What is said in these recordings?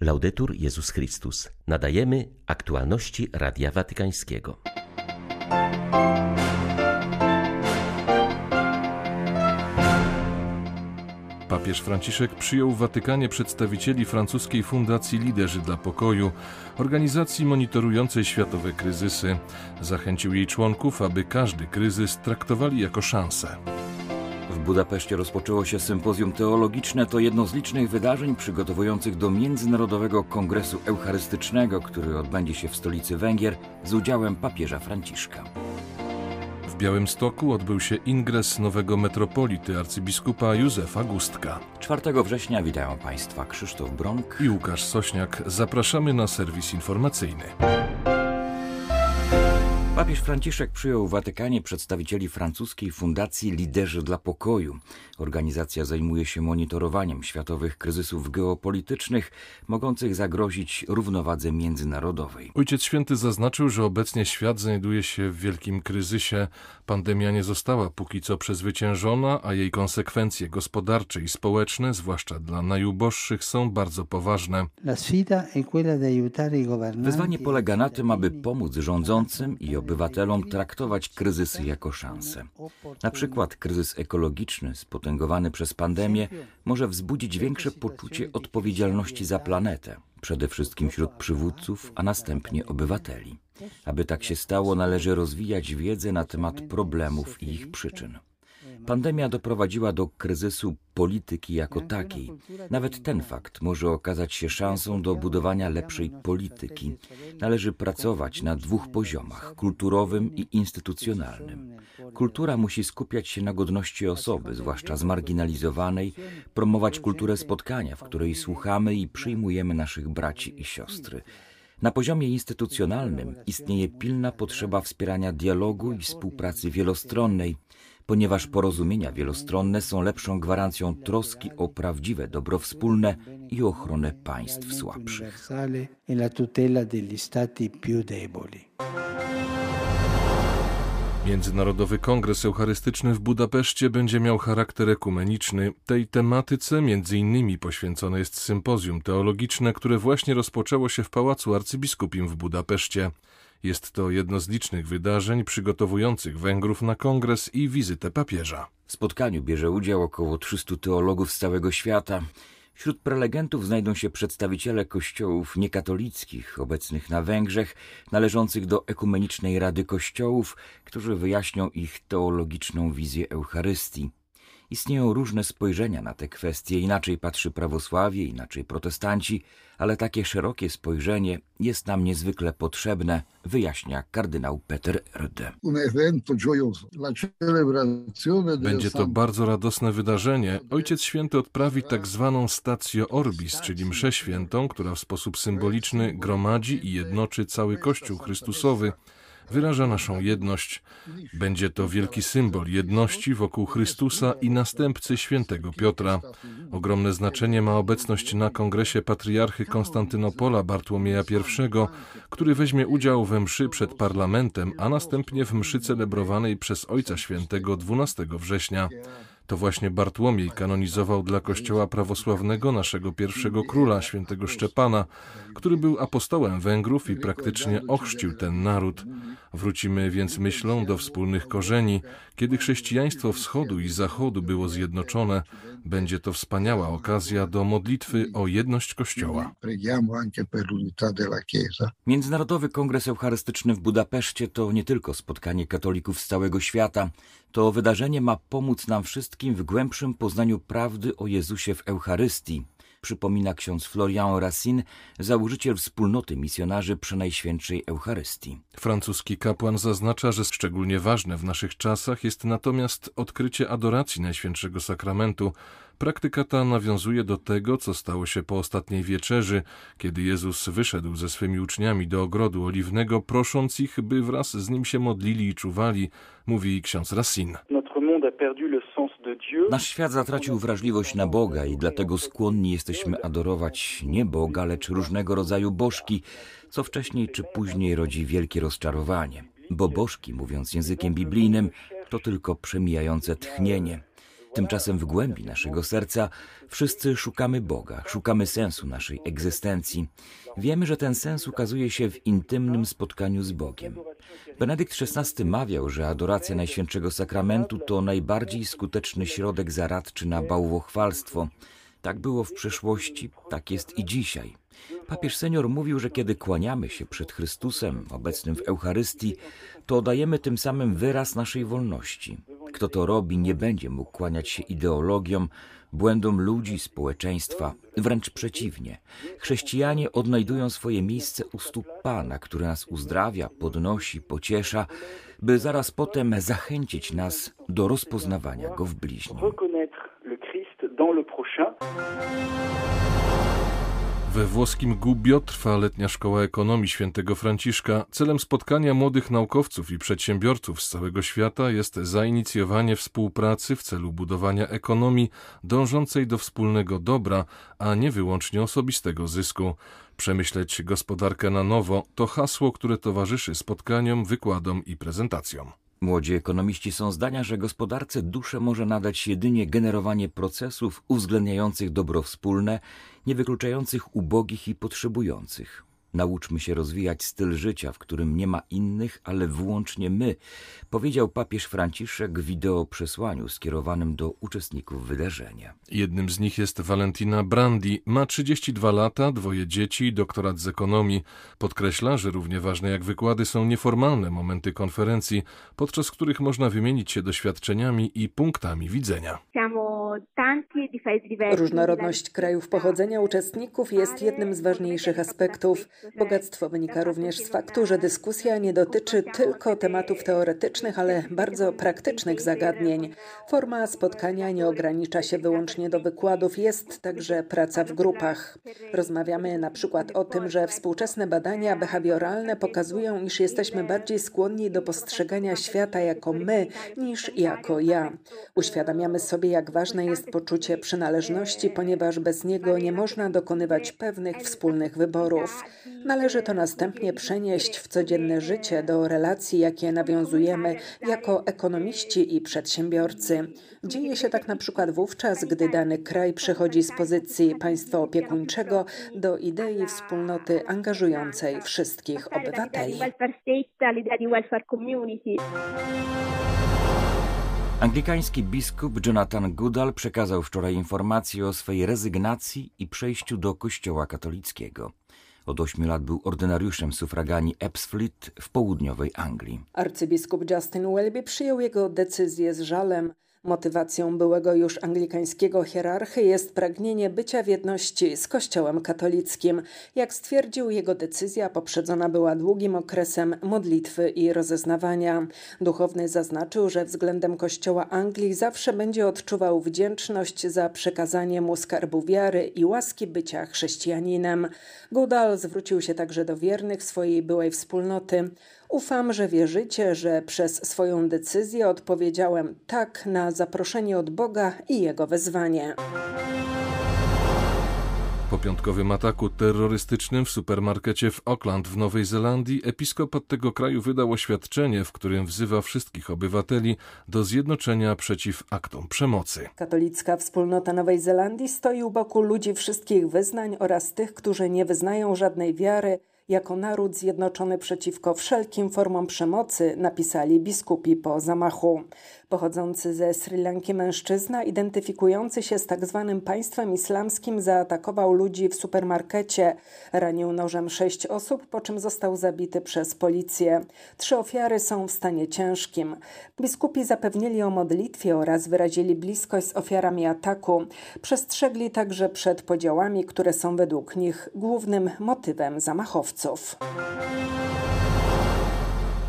Laudetur Jezus Chrystus. Nadajemy aktualności Radia Watykańskiego. Papież Franciszek przyjął w Watykanie przedstawicieli francuskiej Fundacji Liderzy dla Pokoju, organizacji monitorującej światowe kryzysy. Zachęcił jej członków, aby każdy kryzys traktowali jako szansę. W Budapeszcie rozpoczęło się sympozjum teologiczne. To jedno z licznych wydarzeń przygotowujących do Międzynarodowego Kongresu Eucharystycznego, który odbędzie się w stolicy Węgier z udziałem papieża Franciszka. W Białymstoku odbył się ingres nowego metropolity arcybiskupa Józefa Gustka. 4 września witają Państwa Krzysztof Bronk i Łukasz Sośniak. Zapraszamy na serwis informacyjny. Papież Franciszek przyjął w Watykanie przedstawicieli francuskiej Fundacji Liderzy dla Pokoju. Organizacja zajmuje się monitorowaniem światowych kryzysów geopolitycznych mogących zagrozić równowadze międzynarodowej. Ojciec Święty zaznaczył, że obecnie świat znajduje się w wielkim kryzysie. Pandemia nie została póki co przezwyciężona, a jej konsekwencje gospodarcze i społeczne, zwłaszcza dla najuboższych, są bardzo poważne. Wyzwanie polega na tym, aby pomóc rządzącym i obywatelom traktować kryzysy jako szansę. Na przykład kryzys ekologiczny spotęgowany przez pandemię może wzbudzić większe poczucie odpowiedzialności za planetę, przede wszystkim wśród przywódców, a następnie obywateli. Aby tak się stało, należy rozwijać wiedzę na temat problemów i ich przyczyn. Pandemia doprowadziła do kryzysu polityki jako takiej. Nawet ten fakt może okazać się szansą do budowania lepszej polityki. Należy pracować na dwóch poziomach kulturowym i instytucjonalnym. Kultura musi skupiać się na godności osoby, zwłaszcza zmarginalizowanej, promować kulturę spotkania, w której słuchamy i przyjmujemy naszych braci i siostry. Na poziomie instytucjonalnym istnieje pilna potrzeba wspierania dialogu i współpracy wielostronnej, ponieważ porozumienia wielostronne są lepszą gwarancją troski o prawdziwe dobro wspólne i ochronę państw słabszych. Międzynarodowy Kongres Eucharystyczny w Budapeszcie będzie miał charakter ekumeniczny. Tej tematyce między innymi poświęcone jest sympozjum teologiczne, które właśnie rozpoczęło się w Pałacu Arcybiskupim w Budapeszcie. Jest to jedno z licznych wydarzeń przygotowujących Węgrów na kongres i wizytę papieża. W spotkaniu bierze udział około 300 teologów z całego świata. Wśród prelegentów znajdą się przedstawiciele kościołów niekatolickich obecnych na Węgrzech, należących do Ekumenicznej Rady Kościołów, którzy wyjaśnią ich teologiczną wizję Eucharystii. Istnieją różne spojrzenia na te kwestie, inaczej patrzy prawosławie, inaczej protestanci, ale takie szerokie spojrzenie jest nam niezwykle potrzebne, wyjaśnia kardynał Peter Rde. Będzie to bardzo radosne wydarzenie. Ojciec Święty odprawi tak zwaną stację orbis, czyli mszę świętą, która w sposób symboliczny gromadzi i jednoczy cały Kościół Chrystusowy wyraża naszą jedność. Będzie to wielki symbol jedności wokół Chrystusa i następcy świętego Piotra. Ogromne znaczenie ma obecność na kongresie patriarchy Konstantynopola Bartłomieja I, który weźmie udział we mszy przed parlamentem, a następnie w mszy celebrowanej przez Ojca Świętego 12 września. To właśnie Bartłomiej kanonizował dla Kościoła prawosławnego naszego pierwszego króla, świętego Szczepana, który był apostołem Węgrów i praktycznie ochrzcił ten naród. Wrócimy więc myślą do wspólnych korzeni. Kiedy chrześcijaństwo wschodu i zachodu było zjednoczone, będzie to wspaniała okazja do modlitwy o jedność Kościoła. Międzynarodowy Kongres Eucharystyczny w Budapeszcie to nie tylko spotkanie katolików z całego świata. To wydarzenie ma pomóc nam wszystkim w głębszym poznaniu prawdy o Jezusie w Eucharystii, przypomina ksiądz Florian Racine, założyciel wspólnoty misjonarzy Przenajświętszej Eucharystii. Francuski kapłan zaznacza, że szczególnie ważne w naszych czasach jest natomiast odkrycie adoracji Najświętszego Sakramentu. Praktyka ta nawiązuje do tego, co stało się po ostatniej wieczerzy, kiedy Jezus wyszedł ze swymi uczniami do ogrodu oliwnego, prosząc ich, by wraz z nim się modlili i czuwali, mówi ksiądz Racine. Nasz świat zatracił wrażliwość na Boga i dlatego skłonni jesteśmy adorować nie Boga, lecz różnego rodzaju bożki, co wcześniej czy później rodzi wielkie rozczarowanie. Bo bożki, mówiąc językiem biblijnym, to tylko przemijające tchnienie. Tymczasem w głębi naszego serca wszyscy szukamy Boga, szukamy sensu naszej egzystencji. Wiemy, że ten sens ukazuje się w intymnym spotkaniu z Bogiem. Benedykt XVI mawiał, że adoracja Najświętszego Sakramentu to najbardziej skuteczny środek zaradczy na bałwochwalstwo. Tak było w przeszłości, tak jest i dzisiaj. Papież senior mówił, że kiedy kłaniamy się przed Chrystusem, obecnym w Eucharystii, to dajemy tym samym wyraz naszej wolności. Kto to robi, nie będzie mógł kłaniać się ideologiom, błędom ludzi, społeczeństwa. Wręcz przeciwnie. Chrześcijanie odnajdują swoje miejsce u stóp Pana, który nas uzdrawia, podnosi, pociesza, by zaraz potem zachęcić nas do rozpoznawania Go w bliźnim. We włoskim Gubbio trwa letnia szkoła ekonomii świętego Franciszka. Celem spotkania młodych naukowców i przedsiębiorców z całego świata jest zainicjowanie współpracy w celu budowania ekonomii dążącej do wspólnego dobra, a nie wyłącznie osobistego zysku. Przemyśleć gospodarkę na nowo to hasło, które towarzyszy spotkaniom, wykładom i prezentacjom. Młodzi ekonomiści są zdania, że gospodarce duszę może nadać jedynie generowanie procesów uwzględniających dobro wspólne, nie wykluczających ubogich i potrzebujących. Nauczmy się rozwijać styl życia, w którym nie ma innych, ale wyłącznie my, powiedział papież Franciszek w wideoprzesłaniu skierowanym do uczestników wydarzenia. Jednym z nich jest Valentina Brandi. Ma 32 lata, dwoje dzieci, doktorat z ekonomii. Podkreśla, że równie ważne jak wykłady są nieformalne momenty konferencji, podczas których można wymienić się doświadczeniami i punktami widzenia. Różnorodność krajów pochodzenia uczestników jest jednym z ważniejszych aspektów. Bogactwo wynika również z faktu, że dyskusja nie dotyczy tylko tematów teoretycznych, ale bardzo praktycznych zagadnień. Forma spotkania nie ogranicza się wyłącznie do wykładów, jest także praca w grupach. Rozmawiamy na przykład o tym, że współczesne badania behawioralne pokazują, iż jesteśmy bardziej skłonni do postrzegania świata jako my niż jako ja. Uświadamiamy sobie, jak ważne jest poczucie przynależności, ponieważ bez niego nie można dokonywać pewnych wspólnych wyborów. Należy to następnie przenieść w codzienne życie do relacji, jakie nawiązujemy jako ekonomiści i przedsiębiorcy. Dzieje się tak na przykład wówczas, gdy dany kraj przechodzi z pozycji państwa opiekuńczego do idei wspólnoty angażującej wszystkich obywateli. Anglikański biskup Jonathan Goodall przekazał wczoraj informację o swej rezygnacji i przejściu do Kościoła katolickiego. Od ośmiu lat był ordynariuszem sufraganii Ebbsfleet w południowej Anglii. Arcybiskup Justin Welby przyjął jego decyzję z żalem. Motywacją byłego już anglikańskiego hierarchy jest pragnienie bycia w jedności z Kościołem katolickim. Jak stwierdził, jego decyzja poprzedzona była długim okresem modlitwy i rozeznawania. Duchowny zaznaczył, że względem Kościoła Anglii zawsze będzie odczuwał wdzięczność za przekazanie mu skarbu wiary i łaski bycia chrześcijaninem. Goodall zwrócił się także do wiernych swojej byłej wspólnoty. Ufam, że wierzycie, że przez swoją decyzję odpowiedziałem tak na zaproszenie od Boga i Jego wezwanie. Po piątkowym ataku terrorystycznym w supermarkecie w Auckland w Nowej Zelandii episkopat tego kraju wydał oświadczenie, w którym wzywa wszystkich obywateli do zjednoczenia przeciw aktom przemocy. Katolicka wspólnota Nowej Zelandii stoi u boku ludzi wszystkich wyznań oraz tych, którzy nie wyznają żadnej wiary jako naród zjednoczony przeciwko wszelkim formom przemocy, napisali biskupi po zamachu. Pochodzący ze Sri Lanki mężczyzna, identyfikujący się z tak zwanym państwem islamskim, zaatakował ludzi w supermarkecie. Ranił nożem sześć osób, po czym został zabity przez policję. Trzy ofiary są w stanie ciężkim. Biskupi zapewnili o modlitwie oraz wyrazili bliskość z ofiarami ataku. Przestrzegli także przed podziałami, które są według nich głównym motywem zamachowców.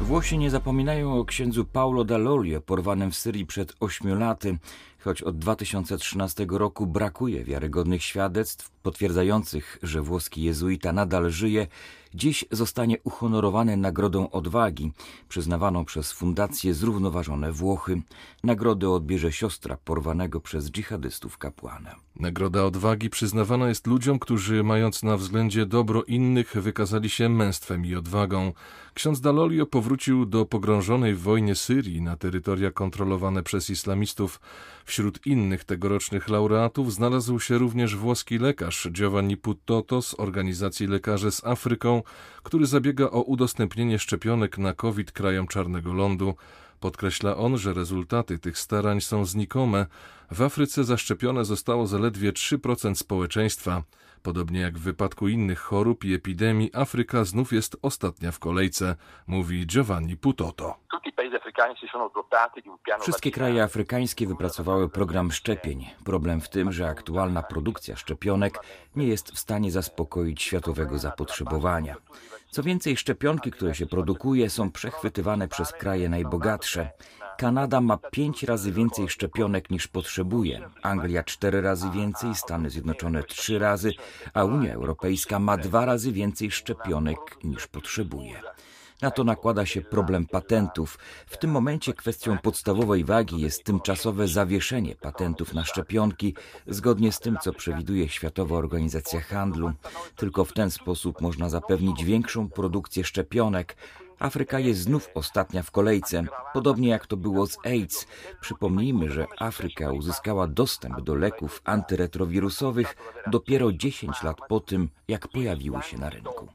Włosi nie zapominają o księdzu Paulo Dall'Olio, porwanym w Syrii przed ośmiu laty. Choć od 2013 roku brakuje wiarygodnych świadectw potwierdzających, że włoski jezuita nadal żyje, dziś zostanie uhonorowany Nagrodą Odwagi, przyznawaną przez Fundację Zrównoważone Włochy. Nagrodę odbierze siostra porwanego przez dżihadystów kapłana. Nagroda Odwagi przyznawana jest ludziom, którzy mając na względzie dobro innych wykazali się męstwem i odwagą. Ksiądz Dalolio powrócił do pogrążonej w wojnie Syrii na terytoria kontrolowane przez islamistów. Wśród innych tegorocznych laureatów znalazł się również włoski lekarz Giovanni Puttoto z organizacji Lekarze z Afryką, który zabiega o udostępnienie szczepionek na COVID krajom Czarnego Lądu. Podkreśla on, że rezultaty tych starań są znikome. W Afryce zaszczepione zostało zaledwie 3% społeczeństwa. Podobnie jak w wypadku innych chorób i epidemii, Afryka znów jest ostatnia w kolejce, mówi Giovanni Putoto. Wszystkie kraje afrykańskie wypracowały program szczepień. Problem w tym, że aktualna produkcja szczepionek nie jest w stanie zaspokoić światowego zapotrzebowania. Co więcej, szczepionki, które się produkuje, są przechwytywane przez kraje najbogatsze. Kanada ma pięć razy więcej szczepionek niż potrzebuje, Anglia cztery razy więcej, Stany Zjednoczone trzy razy, a Unia Europejska ma dwa razy więcej szczepionek niż potrzebuje. Na to nakłada się problem patentów. W tym momencie kwestią podstawowej wagi jest tymczasowe zawieszenie patentów na szczepionki, zgodnie z tym, co przewiduje Światowa Organizacja Handlu. Tylko w ten sposób można zapewnić większą produkcję szczepionek, Afryka jest znów ostatnia w kolejce, podobnie jak to było z AIDS. Przypomnijmy, że Afryka uzyskała dostęp do leków antyretrowirusowych dopiero 10 lat po tym, jak pojawiły się na rynku.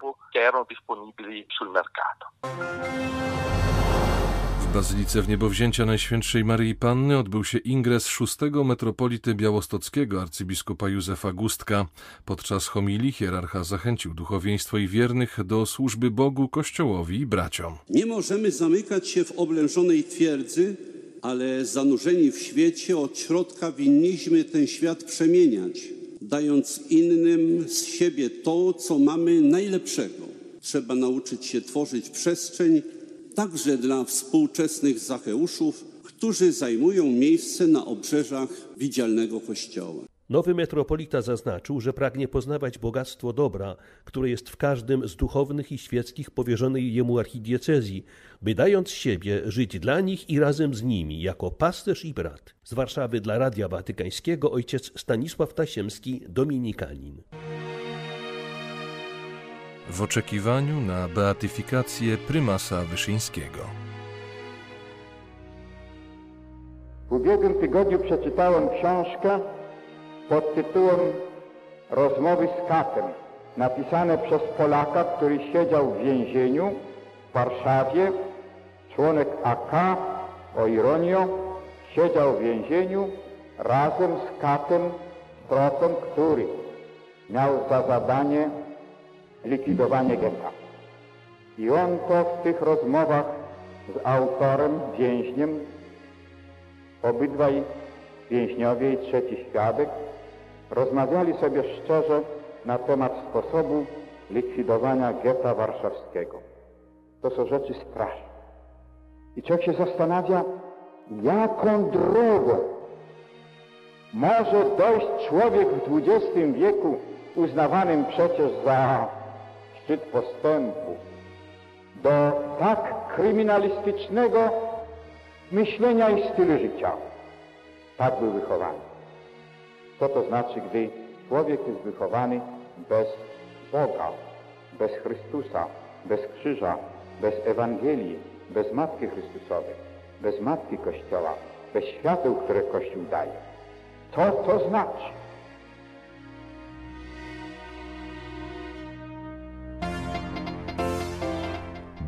W Bazylice w Niebowzięcia Najświętszej Maryi Panny odbył się ingres szóstego metropolity białostockiego arcybiskupa Józefa Gustka. Podczas homilii hierarcha zachęcił duchowieństwo i wiernych do służby Bogu, Kościołowi i braciom. Nie możemy zamykać się w oblężonej twierdzy, ale zanurzeni w świecie od środka winniśmy ten świat przemieniać, dając innym z siebie to, co mamy najlepszego. Trzeba nauczyć się tworzyć przestrzeń, także dla współczesnych Zacheuszów, którzy zajmują miejsce na obrzeżach widzialnego Kościoła. Nowy metropolita zaznaczył, że pragnie poznawać bogactwo dobra, które jest w każdym z duchownych i świeckich powierzonej jemu archidiecezji, by dając siebie żyć dla nich i razem z nimi, jako pasterz i brat. Z Warszawy dla Radia Watykańskiego ojciec Stanisław Tasiemski, dominikanin w oczekiwaniu na beatyfikację prymasa Wyszyńskiego. W ubiegłym tygodniu przeczytałem książkę pod tytułem Rozmowy z katem, napisane przez Polaka, który siedział w więzieniu w Warszawie, członek AK, o ironio, siedział w więzieniu razem z katem Strotem, który miał za zadanie likwidowanie getta. I on to w tych rozmowach z autorem, więźniem, obydwaj więźniowie i trzeci świadek, rozmawiali sobie szczerze na temat sposobu likwidowania getta warszawskiego. To są rzeczy straszne. I człowiek się zastanawia, jaką drogą może dojść człowiek w XX wieku, uznawanym przecież za szczyt postępu, do tak kryminalistycznego myślenia i stylu życia. Tak był wychowany. Co to znaczy, gdy człowiek jest wychowany bez Boga, bez Chrystusa, bez krzyża, bez Ewangelii, bez Matki Chrystusowej, bez Matki Kościoła, bez świateł, które Kościół daje. Co to znaczy?